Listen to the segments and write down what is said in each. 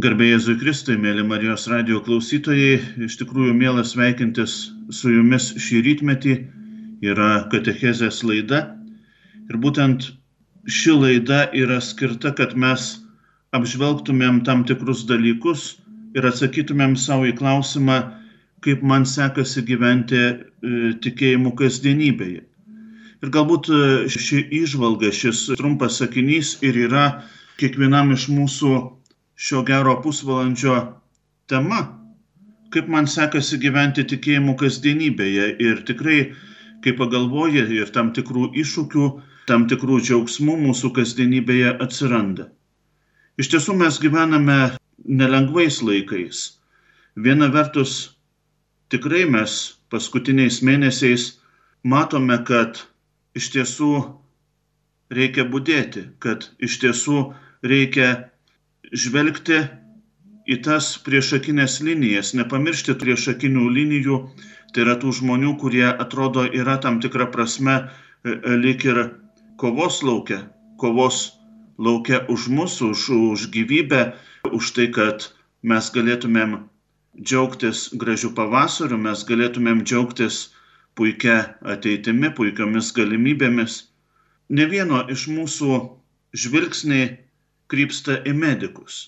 Garbėjai Jėzui Kristui, mėly Marijos radio klausytojai, iš tikrųjų mielas sveikintis su jumis šį rytmetį yra Katechezės laida. Ir būtent ši laida yra skirta, kad mes apžvelgtumėm tam tikrus dalykus ir atsakytumėm savo į klausimą, kaip man sekasi gyventi e, tikėjimu kasdienybėje. Ir galbūt e, ši išvalga, šis trumpas sakinys ir yra kiekvienam iš mūsų šio gero pusvalandžio tema, kaip man sekasi gyventi tikėjimu kasdienybėje ir tikrai, kai pagalvoji ir tam tikrų iššūkių, tam tikrų džiaugsmų mūsų kasdienybėje atsiranda. Iš tiesų mes gyvename nelengvais laikais. Viena vertus, tikrai mes paskutiniais mėnesiais matome, kad iš tiesų reikia būdėti, kad iš tiesų reikia žvelgti į tas priešakinės linijas, nepamiršti priešakinių linijų, tai yra tų žmonių, kurie atrodo yra tam tikra prasme e, e, lik ir kovos laukia, kovos laukia už mus, už, už gyvybę, už tai, kad mes galėtumėm džiaugtis gražių pavasarių, mes galėtumėm džiaugtis puikia ateitimi, puikiomis galimybėmis. Ne vieno iš mūsų žvilgsniai krypsta į medikus,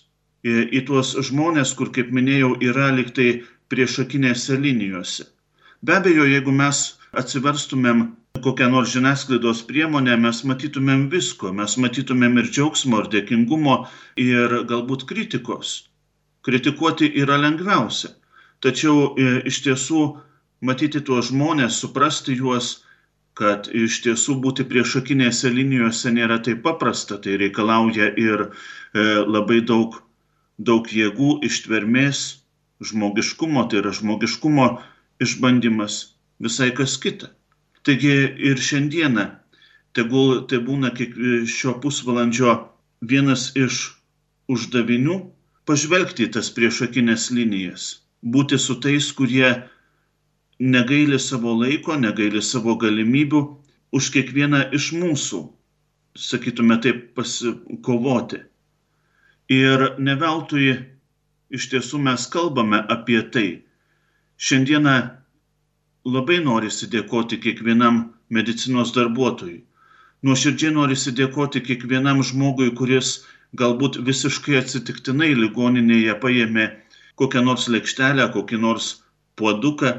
į, į tuos žmonės, kur, kaip minėjau, yra liktai priešakinėse linijose. Be abejo, jeigu mes atsiverstumėm kokią nors žiniasklaidos priemonę, mes matytumėm visko, mes matytumėm ir džiaugsmo, ir dėkingumo, ir galbūt kritikos. Kritikuoti yra lengviausia. Tačiau e, iš tiesų matyti tuos žmonės, suprasti juos, kad iš tiesų būti priešakinėse linijose nėra taip paprasta, tai reikalauja ir e, labai daug, daug jėgų, ištvermės, žmogiškumo, tai yra žmogiškumo išbandymas visai kas kita. Taigi ir šiandieną, tegul tai būna šio pusvalandžio vienas iš uždavinių pažvelgti į tas priešakinės linijas, būti su tais, kurie negaili savo laiko, negaili savo galimybių už kiekvieną iš mūsų, sakytume taip, pasikovoti. Ir ne veltui iš tiesų mes kalbame apie tai. Šiandieną labai norisi dėkoti kiekvienam medicinos darbuotojui. Nuoširdžiai norisi dėkoti kiekvienam žmogui, kuris galbūt visiškai atsitiktinai ligoninėje paėmė kokią nors lėkštelę, kokį nors puoduką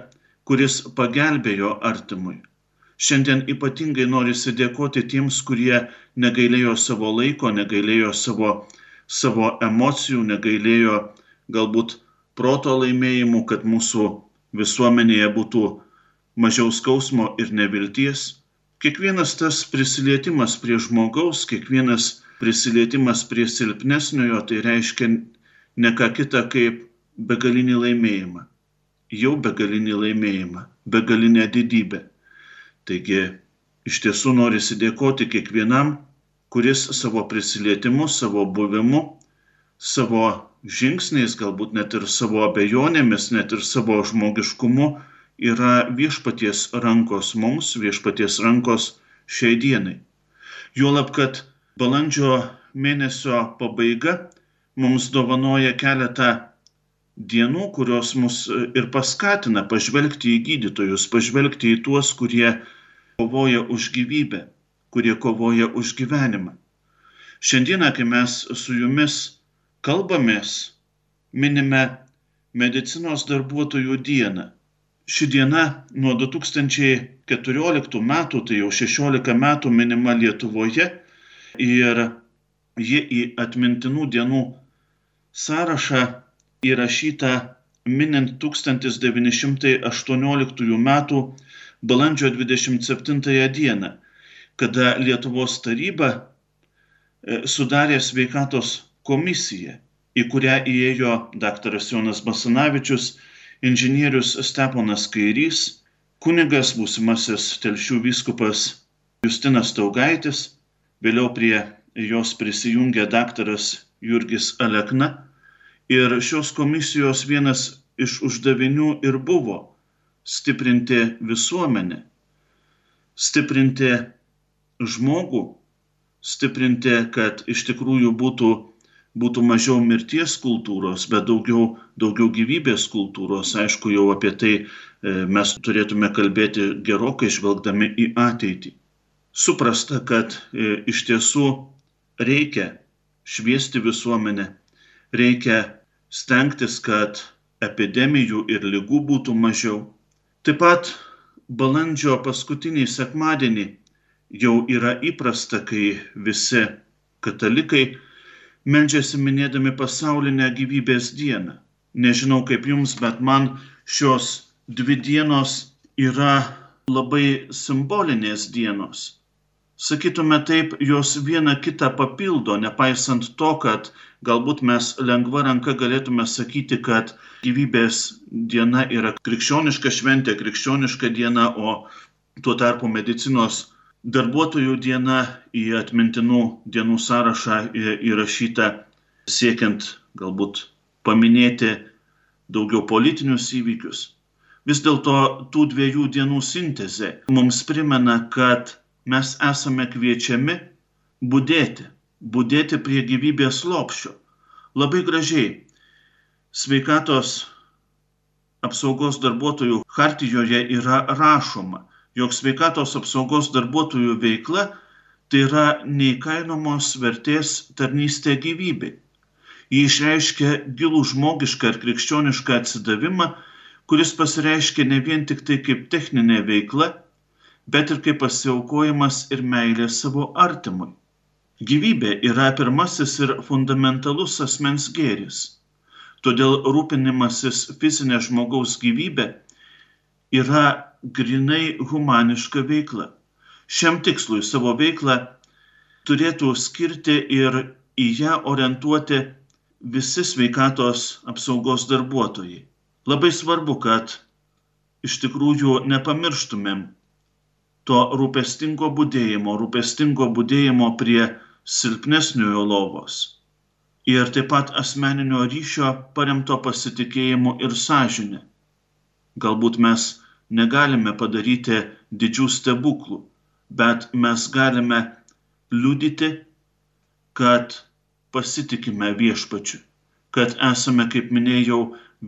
kuris pagelbėjo artimui. Šiandien ypatingai norisi dėkoti tiems, kurie negailėjo savo laiko, negailėjo savo, savo emocijų, negailėjo galbūt proto laimėjimų, kad mūsų visuomenėje būtų mažiau skausmo ir nevilties. Kiekvienas tas prisilietimas prie žmogaus, kiekvienas prisilietimas prie silpnesniojo, tai reiškia ne ką kitą kaip begalinį laimėjimą jau begalinį laimėjimą, begalinę didybę. Taigi iš tiesų norisi dėkoti kiekvienam, kuris savo prisilietimu, savo buvimu, savo žingsniais, galbūt net ir savo abejonėmis, net ir savo žmogiškumu yra viešpaties rankos mums, viešpaties rankos šiai dienai. Juolab, kad balandžio mėnesio pabaiga mums dovanoja keletą dienų, kurios mus e, ir paskatina pažvelgti į gydytojus, pažvelgti į tuos, kurie kovoja už gyvybę, kurie kovoja už gyvenimą. Šiandieną, kai mes su jumis kalbamės, minime medicinos darbuotojų dieną. Ši diena nuo 2014 metų, tai jau 16 metų minima Lietuvoje ir ji į atmintinų dienų sąrašą įrašyta minint 1918 m. balandžio 27 d., kada Lietuvos taryba e, sudarė sveikatos komisiją, į kurią įėjo dr. Jonas Basanavičius, inžinierius Steponas Kairys, kunigas būsimasis telšių vyskupas Justinas Taugaitis, vėliau prie jos prisijungė dr. Jurgis Alekna Ir šios komisijos vienas iš uždavinių ir buvo stiprinti visuomenę, stiprinti žmogų, stiprinti, kad iš tikrųjų būtų būtų mažiau mirties kultūros, bet daugiau, daugiau gyvybės kultūros. Aišku, jau apie tai e, mes turėtume kalbėti gerokai žvelgdami į ateitį. Suprasta, kad e, iš tiesų reikia šviesti visuomenę, reikia stengtis, kad epidemijų ir lygų būtų mažiau. Taip pat balandžio paskutinį sekmadienį jau yra įprasta, kai visi katalikai meldžiasi minėdami pasaulinę gyvybės dieną. Nežinau kaip jums, bet man šios dvi dienos yra labai simbolinės dienos. Sakytume taip, jos viena kitą papildo, nepaisant to, kad galbūt mes lengva ranka galėtume sakyti, kad gyvybės diena yra krikščioniška šventė, krikščioniška diena, o tuo tarpu medicinos darbuotojų diena į atmintinų dienų sąrašą įrašyta siekiant galbūt paminėti daugiau politinius įvykius. Vis dėlto tų dviejų dienų sintezė mums primena, kad mes esame kviečiami būdėti, būdėti prie gyvybės lopščio. Labai gražiai sveikatos apsaugos darbuotojų hartijoje yra rašoma, jog sveikatos apsaugos darbuotojų veikla tai yra neįkainomos vertės tarnystė gyvybei. Ji išreiškia gilų žmogišką ir krikščionišką atsidavimą, kuris pasireiškia ne vien tik tai kaip techninė veikla, bet ir kaip pasiaukojimas ir meilė savo artimui. Gyvybė yra pirmasis ir fundamentalus asmens gėris. Todėl rūpinimasis fizinė žmogaus gyvybė yra grinai humaniška veikla. Šiam tikslui savo veiklą turėtų skirti ir į ją orientuoti visi sveikatos apsaugos darbuotojai. Labai svarbu, kad iš tikrųjų nepamirštumėm to rūpestingo būdėjimo, rūpestingo būdėjimo prie silpnesniojo lovos. Ir taip pat asmeninio ryšio paremto pasitikėjimu ir sąžinė. Galbūt mes negalime padaryti didžių stebuklų, bet mes galime liudyti, kad pasitikime viešpačiu, kad esame, kaip minėjau,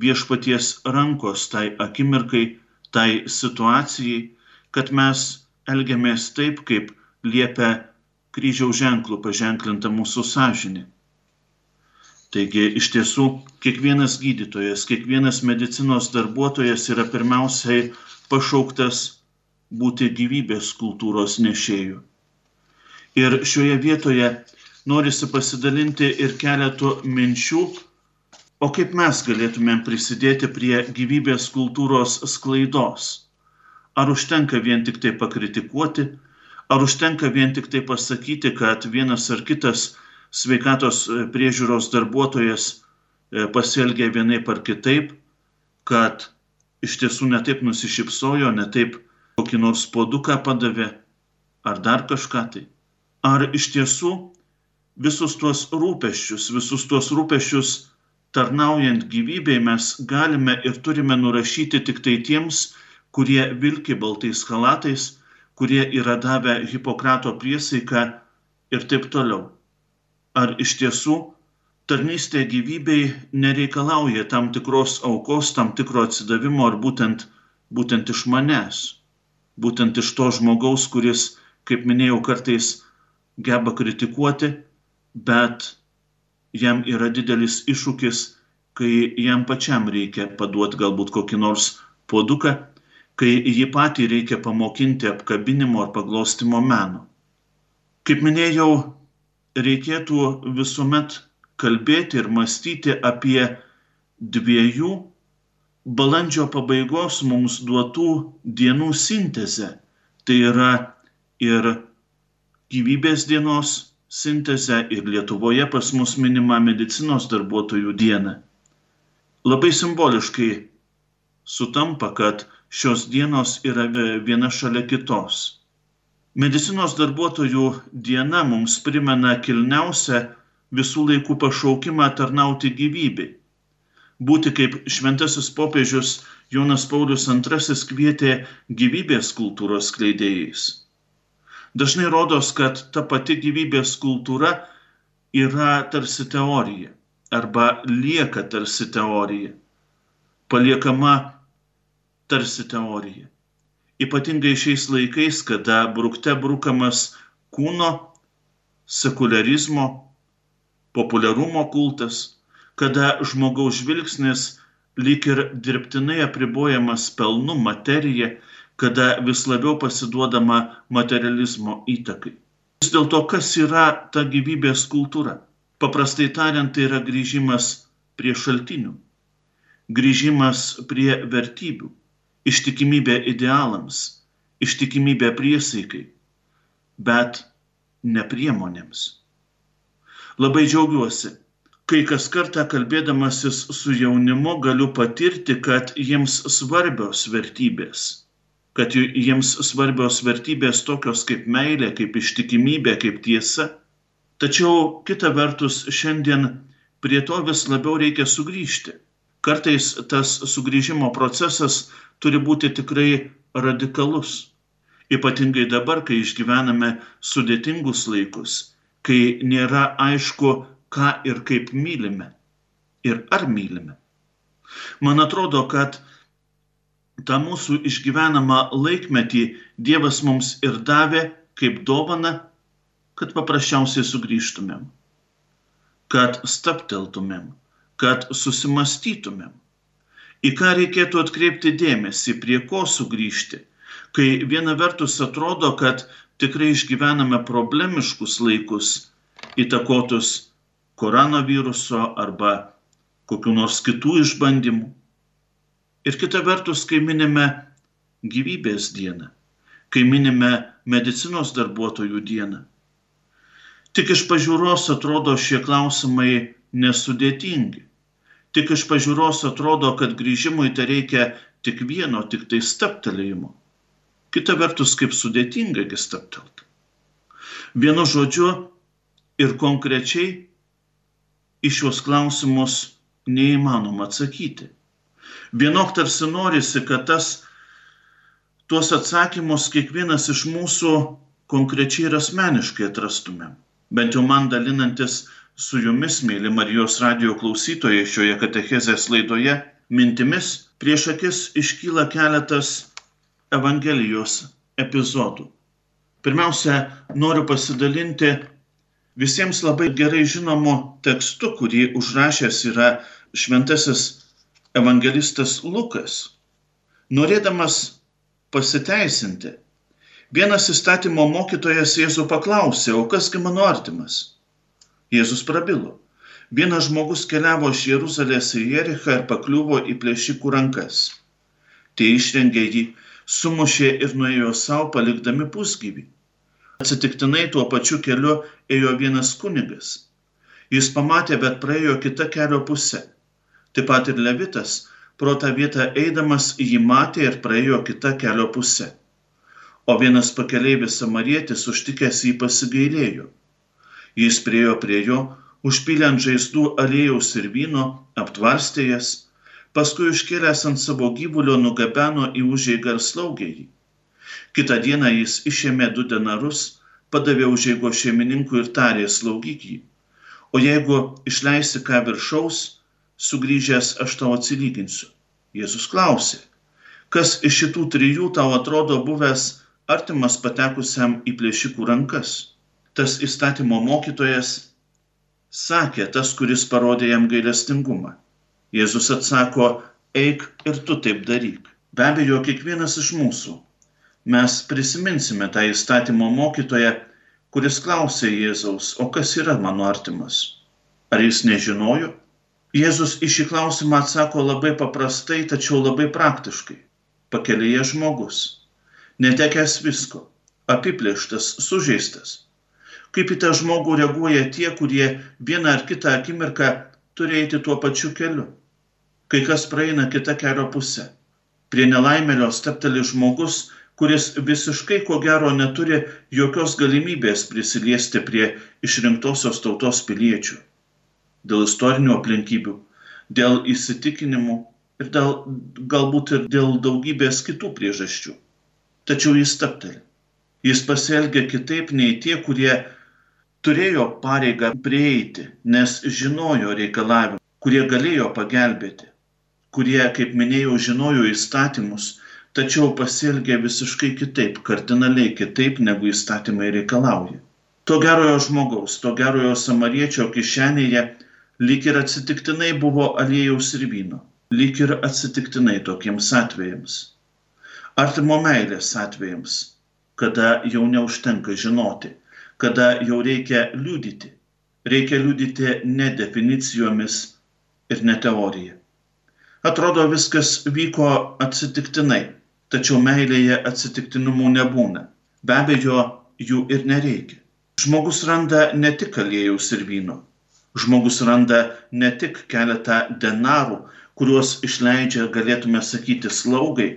viešpaties rankos tai akimirkai, tai situacijai, kad mes elgiamės taip, kaip liepia kryžiaus ženklų paženklinta mūsų sąžinė. Taigi iš tiesų kiekvienas gydytojas, kiekvienas medicinos darbuotojas yra pirmiausiai pašauktas būti gyvybės kultūros nešėjų. Ir šioje vietoje norisi pasidalinti ir keletų minčių, o kaip mes galėtumėm prisidėti prie gyvybės kultūros sklaidos. Ar užtenka vien tik tai pakritikuoti, ar užtenka vien tik tai pasakyti, kad vienas ar kitas sveikatos priežiūros darbuotojas e, pasielgia vienaip ar kitaip, kad iš tiesų netaip nusišypsojo, netaip kokį nors poduką padavė, ar dar kažką tai. Ar iš tiesų visus tuos rūpeščius, visus tuos rūpeščius tarnaujant gyvybei mes galime ir turime nurašyti tik tai tiems, kurie vilki baltais halatais, kurie yra davę Hipokrato priesaiką ir taip toliau. Ar iš tiesų tarnystė gyvybei nereikalauja tam tikros aukos, tam tikro atsidavimo ar būtent, būtent iš manęs, būtent iš to žmogaus, kuris, kaip minėjau, kartais geba kritikuoti, bet jam yra didelis iššūkis, kai jam pačiam reikia paduoti galbūt kokį nors poduką, kai jį patį reikia pamokinti apkabinimo ar paglostimo meno. Kaip minėjau, reikėtų visuomet kalbėti ir mąstyti apie dviejų balandžio pabaigos mums duotų dienų sintezę. Tai yra ir gyvybės dienos sintezę ir Lietuvoje pas mus minima medicinos darbuotojų diena. Labai simboliškai sutampa, kad šios dienos yra viena šalia kitos. Medicinos darbuotojų diena mums primena kilniausią visų laikų pašaukimą tarnauti gyvybei. Būti kaip šventasis popiežius Jonas Paulius II kvietė gyvybės kultūros skleidėjais. Dažnai rodos, kad ta pati gyvybės kultūra yra tarsi teorija arba lieka tarsi teorija, paliekama tarsi teorija. Ypatingai šiais laikais, kada brukte brukamas kūno, sekularizmo, populiarumo kultas, kada žmogaus žvilgsnis lyg ir dirbtinai apribojamas pelnu materija, kada vis labiau pasiduodama materializmo įtakai. Vis dėlto, kas yra ta gyvybės kultūra? Paprastai tariant, tai yra grįžimas prie šaltinių, grįžimas prie vertybių, ištikimybė idealams, ištikimybė priesaikai, bet ne priemonėms. Labai džiaugiuosi, kai kas kartą kalbėdamasis su jaunimu galiu patirti, kad jiems svarbios vertybės, kad jiems svarbios vertybės tokios kaip meilė, kaip ištikimybė, kaip tiesa. Tačiau kita vertus šiandien prie to vis labiau reikia sugrįžti. Kartais tas sugrįžimo procesas turi būti tikrai radikalus. Ypatingai dabar, kai išgyvename sudėtingus laikus, kai nėra aišku, ką ir kaip mylime ir ar mylime. Man atrodo, kad tą mūsų išgyvenamą laikmetį Dievas mums ir davė kaip dovana, kad paprasčiausiai sugrįžtumėm, kad stapteltumėm, kad susimastytumėm. Į ką reikėtų atkreipti dėmesį, prie ko sugrįžti, kai viena vertus atrodo, kad tikrai išgyvename problemiškus laikus, įtakotus koronaviruso arba kokiu nors kitų išbandymų. Ir kita vertus, kai minime gyvybės dieną, kai minime medicinos darbuotojų dieną. Tik iš pažiūros atrodo šie klausimai nesudėtingi. Tik iš pažiūros atrodo, kad grįžimui tai reikia tik vieno, tik tai staptelėjimo. Kita vertus, kaip sudėtinga staptelt. Vienu žodžiu ir konkrečiai į šios klausimus neįmanoma atsakyti. Vienok tarsi norisi, kad tas, tuos atsakymus kiekvienas iš mūsų konkrečiai ir asmeniškai atrastumėm. Bent jau man dalinantis su jumis, mėly Marijos radio klausytojai, šioje katechezės laidoje, mintimis prieš akis iškyla keletas Evangelijos epizodų. Pirmiausia, noriu pasidalinti visiems labai gerai žinomu tekstu, kurį užrašęs yra šventasis evangelistas Lukas. Norėdamas pasiteisinti, vienas įstatymo mokytojas Jėzų paklausė, o kasgi mano artimas? Jėzus prabilo. Vienas žmogus keliavo iš Jeruzalės į Jerichą ir pakliuvo į plėšikų rankas. Tie išrengė jį, sumušė ir nuėjo savo, palikdami pusgyvį. Atsitiktinai tuo pačiu keliu ėjo vienas kunigas. Jis pamatė, bet praėjo kita kelio pusė. Taip pat ir Levitas pro tą vietą eidamas jį matė ir praėjo kita kelio pusė. O vienas pakeleivis samarietis užtikęs jį pasigailėjo. Jis priejo prie jo, užpylė ant žaizdų aliejaus ir vyno, aptvarstė jas, paskui iškėlęs ant savo gyvulio nugabeno į užėgą ir slaugė jį. Kita diena jis išėmė du denarus, padavė užėgo šeimininkui ir tarė slaugyk jį. O jeigu išleisi ką viršaus, sugrįžęs aš tau atsilyginsiu. Jėzus klausė, kas iš šitų trijų tau atrodo buvęs artimas patekusiam į plėšikų rankas. Tas įstatymo mokytojas sakė, tas, kuris parodė jam gailestingumą. Jėzus atsako, eik ir tu taip daryk. Be abejo, kiekvienas iš mūsų mes prisiminsime tą įstatymo mokytoją, kuris klausė Jėzaus, o kas yra mano artimas? Ar jis nežinojo? Jėzus į šį klausimą atsako labai paprastai, tačiau labai praktiškai. Pakelėje žmogus, netekęs visko, apiplėštas, sužeistas. Kaip į tą žmogų reaguoja tie, kurie vieną ar kitą akimirką turi eiti tuo pačiu keliu. Kai kas praeina kitą kelio pusę. Prie nelaimėlio stepteli žmogus, kuris visiškai ko gero neturi jokios galimybės prisiliesti prie išrinktosios tautos piliečių. Dėl istorinių aplinkybių, dėl įsitikinimų ir dėl, galbūt ir dėl daugybės kitų priežasčių. Tačiau jis tapteli. Jis pasielgia kitaip nei tie, kurie turėjo pareigą prieiti, nes žinojo reikalavimą, kurie galėjo pagelbėti, kurie, kaip minėjau, žinojo įstatymus, tačiau pasielgė visiškai kitaip, kardinaliai kitaip, negu įstatymai reikalauja. To gerojo žmogaus, to gerojo samariečio kišenėje lyg ir atsitiktinai buvo aliejaus ir vyno, lyg ir atsitiktinai tokiems atvejams. Artimo meilės atvejams, kada jau neužtenka žinoti, kada jau reikia liudyti. Reikia liudyti ne definicijomis ir ne teorija. Atrodo, viskas vyko atsitiktinai, tačiau meilėje atsitiktinumų nebūna. Be abejo, jų ir nereikia. Žmogus randa ne tik aliejaus ir vyno. Žmogus randa ne tik keletą denarų, kuriuos išleidžia, galėtume sakyti, slaugai.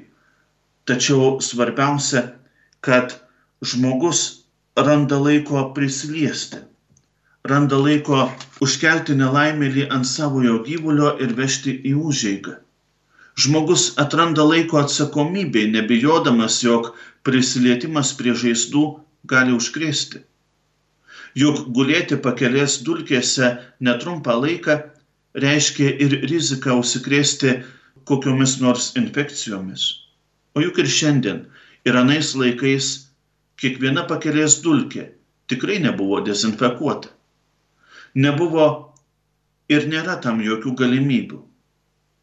Tačiau svarbiausia, kad žmogus randa laiko prisiliesti. Randa laiko užkelti nelaimėlį ant savojo gyvulio ir vežti į užeigą Žmogus atranda laiko atsakomybei, nebijodamas, jog prisilietimas prie žaizdų gali užkrėsti. Juk gulėti pakelės dulkėse netrumpą laiką reiškia ir riziką užsikrėsti kokiomis nors infekcijomis. O juk ir šiandien, ir anais laikais, kiekviena pakelės dulkė tikrai nebuvo dezinfekuota. Nebuvo ir nėra tam jokių galimybių.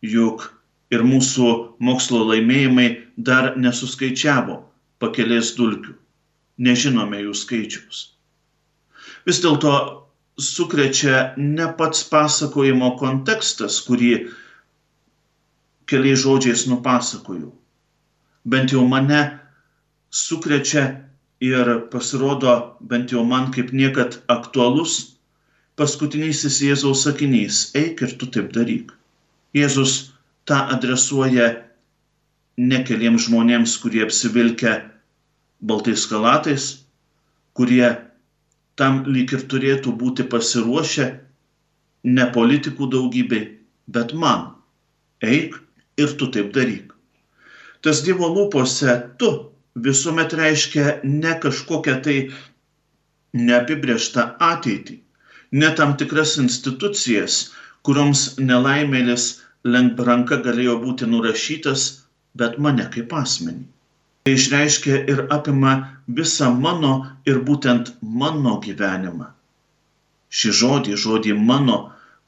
Juk ir mūsų mokslo laimėjimai dar nesuskaičiavo pakelės dulkių, nežinome jų skaičiaus. Vis dėlto sukrečia ne pats pasakojimo kontekstas, kurį keliais žodžiais nupasakojau. Bent jau mane sukrečia ir pasirodo bent jau man kaip niekad aktualus paskutinysis Jėzaus sakinys - eik ir tu taip daryk. Jėzus tą adresuoja ne keliems žmonėms, kurie apsivilkę baltais skalatais, kurie tam lyg ir turėtų būti pasiruošę, ne politikų daugybei, bet man. Eik ir tu taip daryk. Tas Dievo lūpose tu visuomet reiškia ne kažkokią tai neapibrieštą ateitį, ne tam tikras institucijas, kurioms nelaimėlis lengva ranka galėjo būti nurašytas, bet mane kaip asmenį. Tai išreiškia ir apima visą mano ir būtent mano gyvenimą. Šį žodį, žodį mano,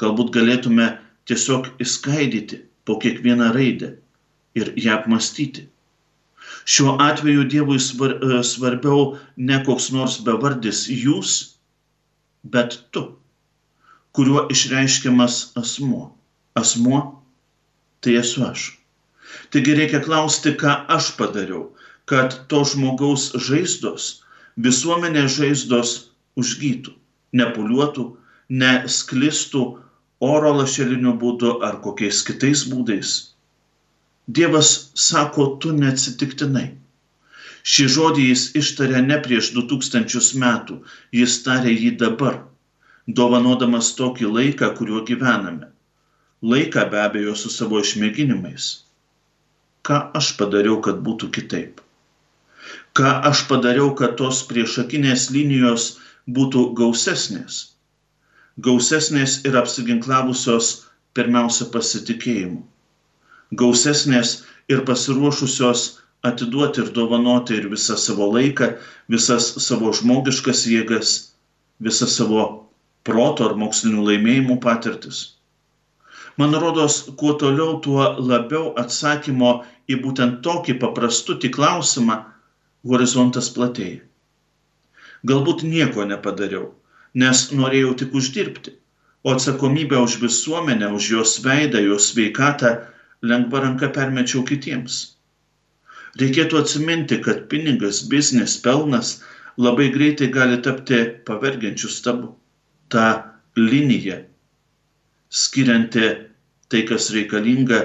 galbūt galėtume tiesiog įskaidyti po kiekvieną raidę ir ją apmastyti. Šiuo atveju Dievui e, svarbiau ne koks nors bevardis jūs, bet tu, kuriuo išreiškiamas asmuo. Asmuo tai esu aš. Taigi reikia klausti, ką aš padariau, kad to žmogaus žaizdos, visuomenės žaizdos užgytų, nepuliuotų, nesklistų oro lašeliniu būdu ar kokiais kitais būdais. Dievas sako, tu neatsitiktinai. Šį žodį jis ištarė ne prieš 2000 metų, jis tarė jį dabar, dovanodamas tokį laiką, kuriuo gyvename laiką be abejo su savo išmėginimais. Ką aš padariau, kad būtų kitaip? Ką aš padariau, kad tos priešakinės linijos būtų gausesnės? Gausesnės ir apsiginklavusios pirmiausia pasitikėjimu. Gausesnės ir pasiruošusios atiduoti ir dovanoti ir visą savo laiką, visas savo žmogiškas jėgas, visą savo proto ar mokslinių laimėjimų patirtis man rodos, kuo toliau, tuo labiau atsakymo į būtent tokį paprastutį klausimą horizontas platėja. Galbūt nieko nepadariau, nes norėjau tik uždirbti, o atsakomybę už visuomenę, už jos veidą, jos sveikatą lengva ranka permečiau kitiems. Reikėtų atsiminti, kad pinigas, biznis, pelnas labai greitai gali tapti pavergiančiu stabu. Ta linija skirianti tai, kas reikalinga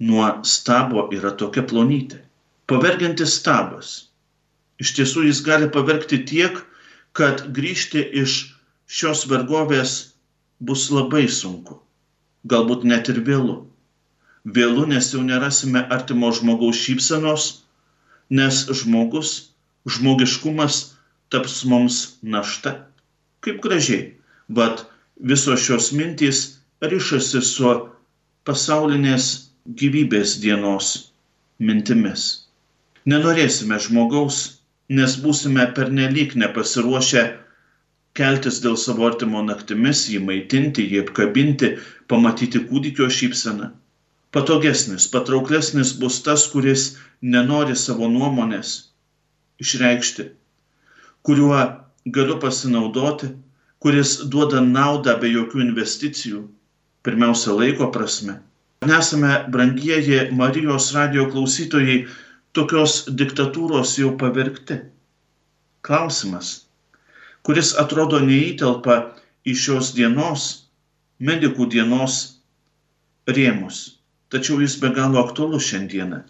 nuo stabo, yra tokia plonytė. Pavergiantis stabas. Iš tiesų jis gali pavergti tiek, kad grįžti iš šios vergovės bus labai sunku. Galbūt net ir vėlu. Vėlu, nes jau nerasime artimo žmogaus šypsenos, nes žmogus, žmogiškumas taps mums našta, Kaip gražiai, vad visos šios mintys ryšasi su pasaulinės gyvybės dienos mintimis. Nenorėsime žmogaus, nes būsime pernelyg nepasiruošę keltis dėl savo artimo naktimis, jį maitinti, jį apkabinti, pamatyti kūdikio šypseną. Patogesnis, patrauklesnis bus tas, kuris nenori savo nuomonės išreikšti, kuriuo galiu pasinaudoti, kuris duoda naudą be jokių investicijų, pirmiausia laiko prasme. Nesame, brangieji Marijos radio klausytojai, tokios diktatūros jau pavirkti. Klausimas kuris atrodo neįtelpa į šios dienos, medikų dienos rėmus. Tačiau jis be galo aktualus šiandieną.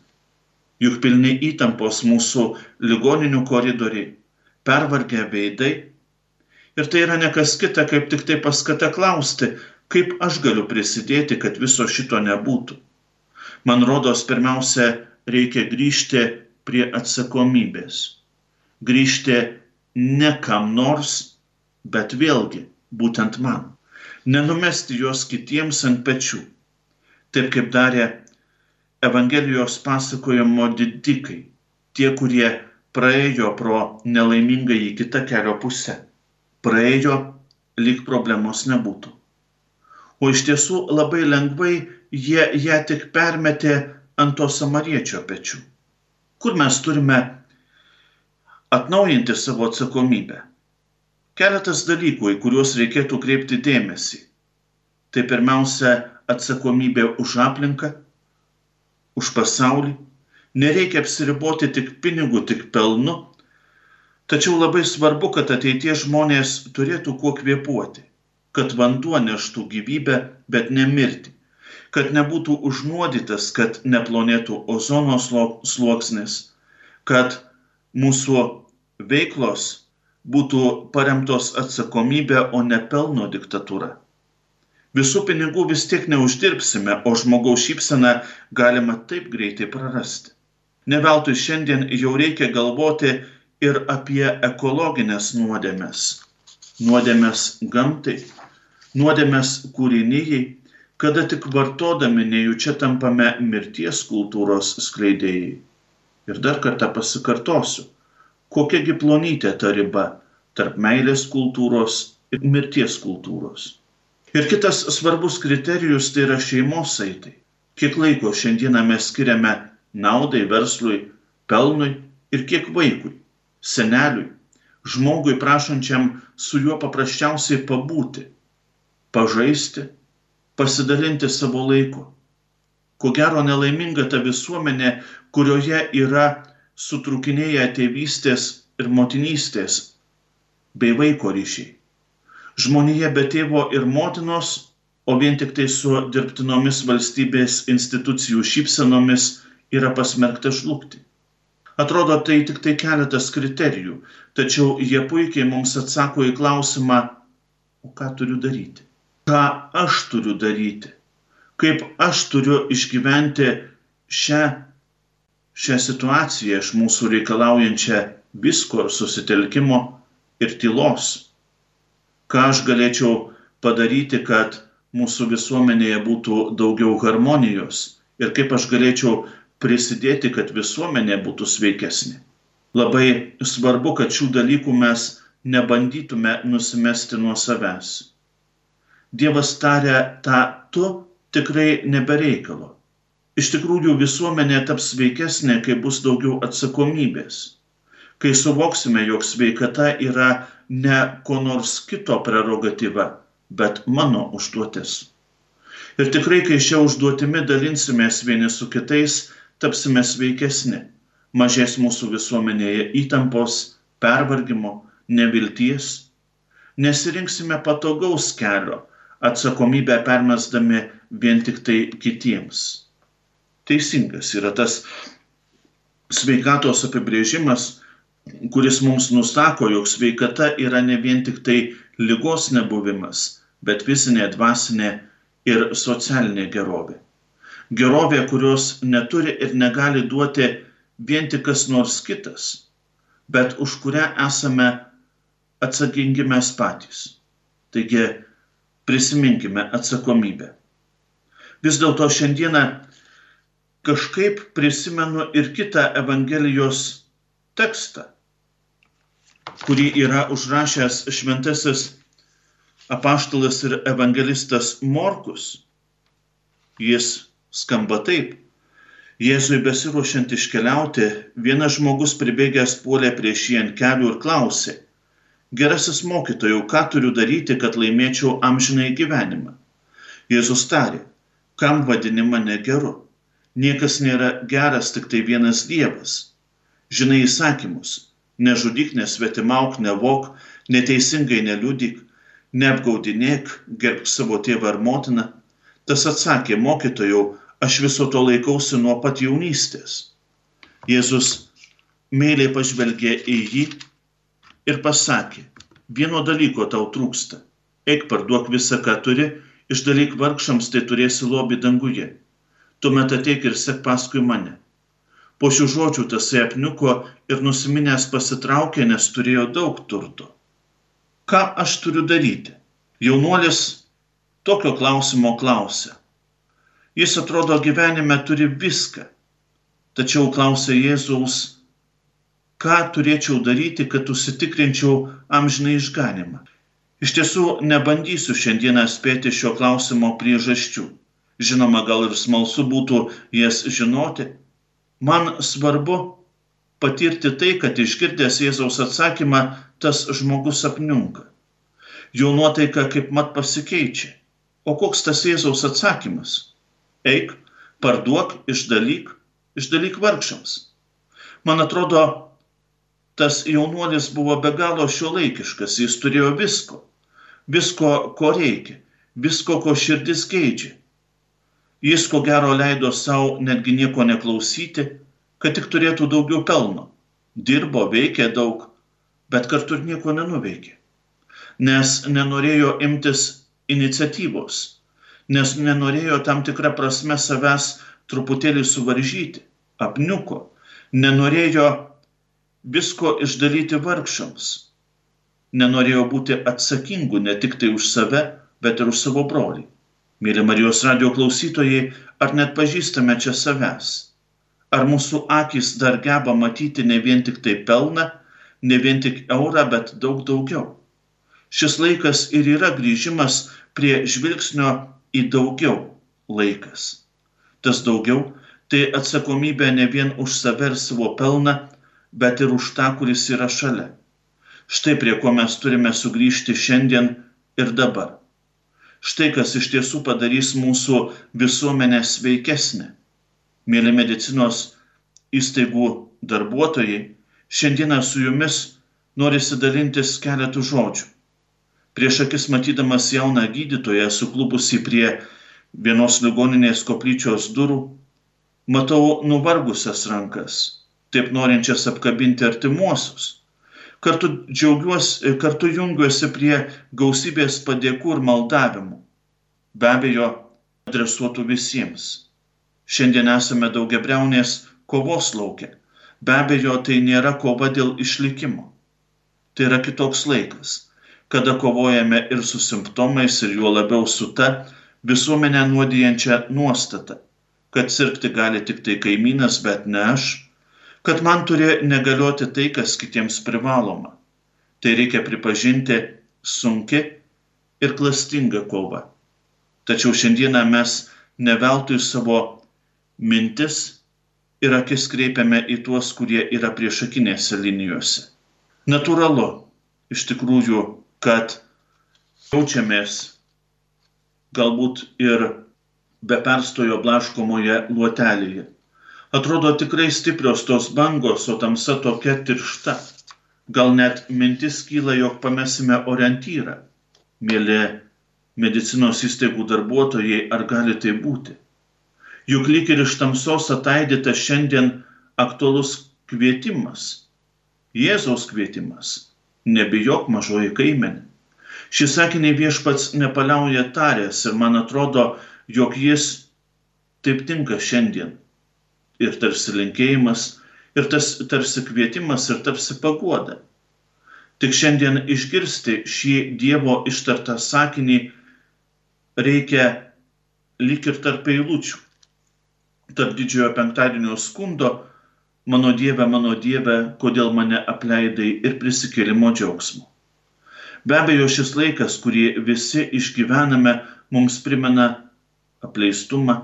Juk pilni įtampos mūsų ligoninių koridoriai, pervargę veidai. Ir tai yra nekas kita, kaip tik tai paskata klausti, kaip aš galiu prisidėti, kad viso šito nebūtų. Man rodos, pirmiausia, reikia grįžti prie atsakomybės. Grįžti ne kam nors, bet vėlgi būtent man. Nenumesti jos kitiems ant pečių, taip kaip darė Evangelijos pasakojimo didikai, tie, kurie praėjo pro nelaimingą į kitą kelio pusę. Praėjo, lyg problemos nebūtų. O iš tiesų labai lengvai jie ją tik permetė ant to samariečio pečių. Kur mes turime atnaujinti savo atsakomybę. Keletas dalykų, į kuriuos reikėtų kreipti dėmesį. Tai pirmiausia atsakomybė už aplinką, už pasaulį. Nereikia apsiriboti tik pinigų, tik pelnu. Tačiau labai svarbu, kad ateitie žmonės turėtų kuo kvėpuoti, kad vanduo neštų gyvybę, bet nemirti, kad nebūtų užnuodytas, kad neplonėtų ozono sluoksnis, kad mūsų veiklos būtų paremtos atsakomybė, o ne pelno diktatūra. Visų pinigų vis tiek neuždirbsime, o žmogaus šypseną galima taip greitai prarasti. Neveltui šiandien jau reikia galvoti ir apie ekologinės nuodėmės. Nuodėmės gamtai, nuodėmės kūrinyjei, kada tik vartodami nejučia tampame mirties kultūros skleidėjai. Ir dar kartą pasikartosiu kokiagi plonytė ta riba tarp meilės kultūros ir mirties kultūros. Ir kitas svarbus kriterijus tai yra šeimos saitai. Kiek laiko šiandieną mes skiriame naudai, verslui, pelnui ir kiek vaikui, seneliui, žmogui prašančiam su juo paprasčiausiai pabūti, pažaisti, pasidalinti savo laiku. Ko gero nelaiminga ta visuomenė, kurioje yra sutrukinėja tėvystės ir motinystės bei vaiko ryšiai. Žmonija be tėvo ir motinos, o vien tik tai su dirbtinomis valstybės institucijų šypsenomis yra pasmerkta žlugti. Atrodo, tai tik tai keletas kriterijų, tačiau jie puikiai mums atsako į klausimą, o ką turiu daryti? Ką aš turiu daryti? Kaip aš turiu išgyventi šią šią situaciją iš mūsų reikalaujančią visko ir susitelkimo ir tylos. Ką aš galėčiau padaryti, kad mūsų visuomenėje būtų daugiau harmonijos ir kaip aš galėčiau prisidėti, kad visuomenė būtų sveikesnė. Labai svarbu, kad šių dalykų mes nebandytume nusimesti nuo savęs. Dievas taria tą tu tikrai nebereikalo iš tikrųjų visuomenė taps sveikesnė, kai bus daugiau atsakomybės. Kai suvoksime, jog sveikata yra ne ko nors kito prerogatyva, bet mano užduotis. Ir tikrai, kai šią užduotimi dalinsimės vieni su kitais, tapsime sveikesni. Mažės mūsų visuomenėje įtampos, pervargimo, nevilties. Nesirinksime patogaus kelio, atsakomybę permesdami vien tik tai kitiems teisingas. Yra tas sveikatos apibrėžimas, kuris mums nusako, jog sveikata yra ne vien tik tai lygos nebuvimas, bet fizinė, dvasinė ir socialinė gerovė. Gerovė, kurios neturi ir negali duoti vien tik kas nors kitas, bet už kurią esame atsakingi mes patys. Taigi prisiminkime atsakomybę. Vis dėlto šiandieną kažkaip prisimenu ir kitą Evangelijos tekstą, kurį yra užrašęs šventasis apaštalas ir evangelistas Morkus. Jis skamba taip. Jėzui besiruošiant iškeliauti, vienas žmogus pribėgęs puolė prieš jį ant kelių ir klausė, Gerasis mokytojau, ką turiu daryti, kad laimėčiau amžinai gyvenimą? Jėzus tarė, kam vadini mane geru? Niekas nėra geras, tik tai vienas Dievas. Žinai įsakymus - nežudyk, nesvetimauk, nevok, neteisingai neliudyk, neapgaudinėk, gerb savo tėvą ar motiną. Tas atsakė, mokytojau, aš viso to laikausi nuo pat jaunystės. Jėzus meiliai pažvelgė į jį ir pasakė, vieno dalyko tau trūksta. Eik parduok visą, ką turi, išdalyk vargšams, tai turėsi lobį danguje. Tuomet ateik ir sek paskui mane. Po šių žodžių tasai apniuko ir nusiminęs pasitraukė, nes turėjo daug turto. Ką aš turiu daryti? Jaunuolis tokio klausimo klausė. Jis atrodo gyvenime turi viską. Tačiau klausia Jėzaus, ką turėčiau daryti, kad užsitikrinčiau amžinai išganimą. Iš tiesų, nebandysiu šiandieną spėti šio klausimo priežasčių. Žinoma, gal ir smalsu būtų jas žinoti. Man svarbu patirti tai, kad išgirdęs Jėzaus atsakymą, tas žmogus apniunka. Jo nuotaika kaip mat pasikeičia. O koks tas Jėzaus atsakymas? eik, parduok, išdalyk, išdalyk vargšams. Man atrodo, tas jaunuolis buvo be galo šiuolaikiškas, jis turėjo visko, visko, ko reikia, visko, ko širdis geidžia. Jis ko gero leido savo netgi nieko neklausyti, kad tik turėtų daugiau pelno. Dirbo, veikė daug, bet kartu ir nieko nenuveikė. Nes nenorėjo imtis iniciatyvos nes nenorėjo tam tikrą prasme savęs truputėlį suvaržyti, apniuko, nenorėjo visko išdalyti vargšams, nenorėjo būti atsakingu ne tik tai už save, bet ir už savo brolį. Mėly Marijos radio klausytojai, ar net pažįstame čia savęs? Ar mūsų akis dar geba matyti ne vien tik tai pelną, ne vien tik eurą, bet daug daugiau? Šis laikas ir yra grįžimas prie žvilgsnio į daugiau laikas. Tas daugiau tai atsakomybė ne vien už save ir savo pelną, bet ir už tą, kuris yra šalia. Štai prie ko mes turime sugrįžti šiandien ir dabar. Štai kas iš tiesų padarys mūsų visuomenę sveikesnę. Mėly medicinos įstaigų darbuotojai, šiandieną su jumis norisi dalintis keletų žodžių prieš akis matydamas jauną gydytoją suklupusi prie vienos ligoninės koplyčios durų, matau nuvargusias rankas, taip norinčias apkabinti artimuosius. Kartu džiaugiuosi, kartu jungiuosi prie gausybės padėkų ir maldavimų. Be abejo, adresuotų visiems. Šiandien esame daugiabriaunės kovos laukia. Be abejo, tai nėra kova dėl išlikimo. Tai yra kitoks laikas kada kovojame ir su simptomais, ir juo labiau su ta visuomenę nuodijančia nuostata, kad sirgti gali tik tai kaimynas, bet ne aš, kad man turi negalioti tai, kas kitiems privaloma. Tai reikia pripažinti sunki ir klastinga kova. Tačiau šiandieną mes neveltui savo mintis ir akis kreipiame į tuos, kurie yra priešakinėse linijose. Natūralu, iš tikrųjų, kad jaučiamės galbūt ir be perstojo blaškomoje luotelėje. Atrodo tikrai stiprios tos bangos, o tamsa tokia tiršta. Gal net mintis kyla, jog pamesime orientyrą. Mėly medicinos įstaigų darbuotojai, ar gali tai būti? Juk lyg ir iš tamsos ataidėta šiandien aktualus kvietimas. Jėzaus kvietimas nebijok mažoji kaimenė. Šį sakinį viešpats nepaliauja taręs ir man atrodo, jog jis taip tinka šiandien. Ir tarsi linkėjimas, ir tas tarsi kvietimas, ir tarsi pagoda. Tik šiandien išgirsti šį Dievo ištartą sakinį reikia lik ir tarp eilučių. Tarp didžiojo penktadienio skundo, mano Dieve, mano Dieve, kodėl mane apleidai ir prisikėlimo džiaugsmo. Be abejo, šis laikas, kurį visi išgyvename, mums primena apleistumą,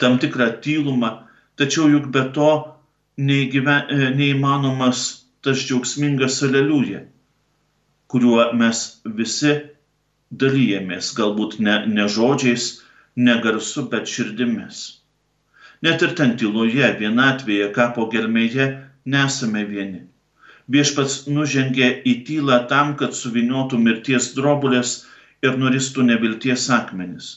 tam tikrą tylumą, tačiau juk be to neįgyven, e, neįmanomas tas džiaugsmingas aleliuja, kuriuo mes visi dalyjamės, galbūt ne, ne žodžiais, ne garsu, bet širdimis. Net ir ten tyloje, vienatvėje, kapo gelmėje nesame vieni. Viešpats nužengė į tylą tam, kad suviniotų mirties drobulės ir nuristų nevilties akmenis.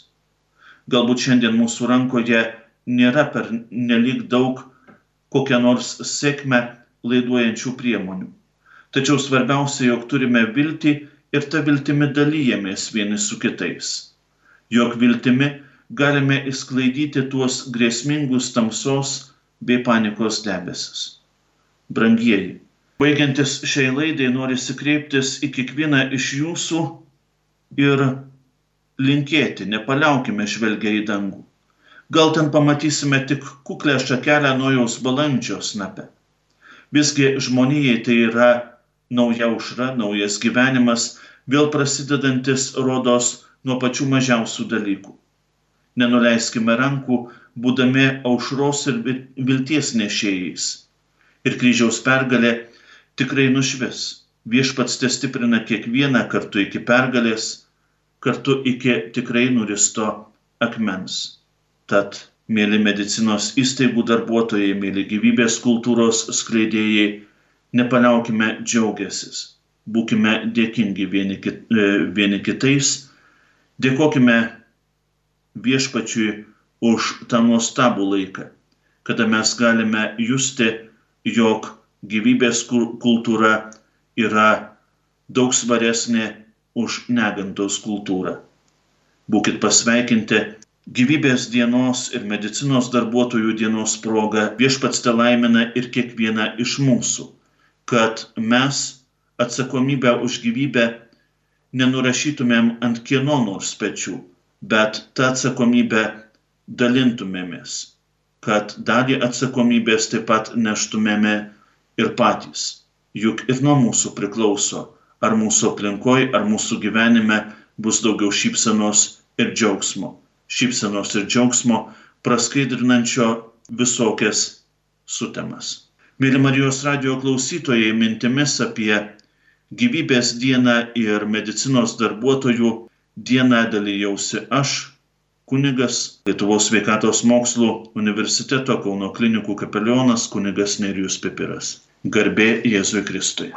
Galbūt šiandien mūsų rankoje nėra per nelik daug kokią nors sėkmę laiduojančių priemonių. Tačiau svarbiausia, jog turime viltį ir tą viltimi dalyjamės vieni su kitais. Jog viltimi galime įsklaidyti tuos grėsmingus tamsos bei panikos debesis. Brangieji, baigiantis šiai laidai norisi kreiptis į kiekvieną iš jūsų ir linkėti, nepaliaukime žvelgia į dangų. Gal ten pamatysime tik kuklę šakelę nojaus balandžio snape. Visgi žmonijai tai yra nauja užra, naujas gyvenimas, vėl prasidedantis rodos nuo pačių mažiausių dalykų. Nenuleiskime rankų, būdami aušros ir vilties nešėjais. Ir kryžiaus pergalė tikrai nušvis viešpats te stiprina kiekvieną kartu iki pergalės, kartu iki tikrai nuristo akmens. Tad, mėly medicinos įstaigų darbuotojai, mėly gyvybės kultūros skleidėjai, nepaliaukime džiaugiasis, būkime dėkingi vieni, kit, e, vieni kitais, dėkojime viešpačiui už tą nuostabų laiką, kada mes galime justi, jog gyvybės kultūra yra daug svaresnė už negantos kultūrą. Būkit pasveikinti gyvybės dienos ir medicinos darbuotojų dienos proga viešpats te laimina ir kiekvieną iš mūsų, kad mes atsakomybę už gyvybę nenurašytumėm ant kieno nors pečių, bet tą atsakomybę dalintumėmės, kad dalį atsakomybės taip pat neštumėme ir patys juk ir nuo mūsų priklauso, ar mūsų aplinkoje, ar mūsų gyvenime bus daugiau šypsenos ir džiaugsmo. Šypsenos ir džiaugsmo praskaidrinančio visokias sutemas. Mėly Marijos radio klausytojai, mintimis apie gyvybės dieną ir medicinos darbuotojų dieną dalyjausi aš, kunigas Lietuvos sveikatos mokslų universiteto Kauno klinikų kapelionas kunigas Nerijus Pipiras. Garbė Jėzui Kristui.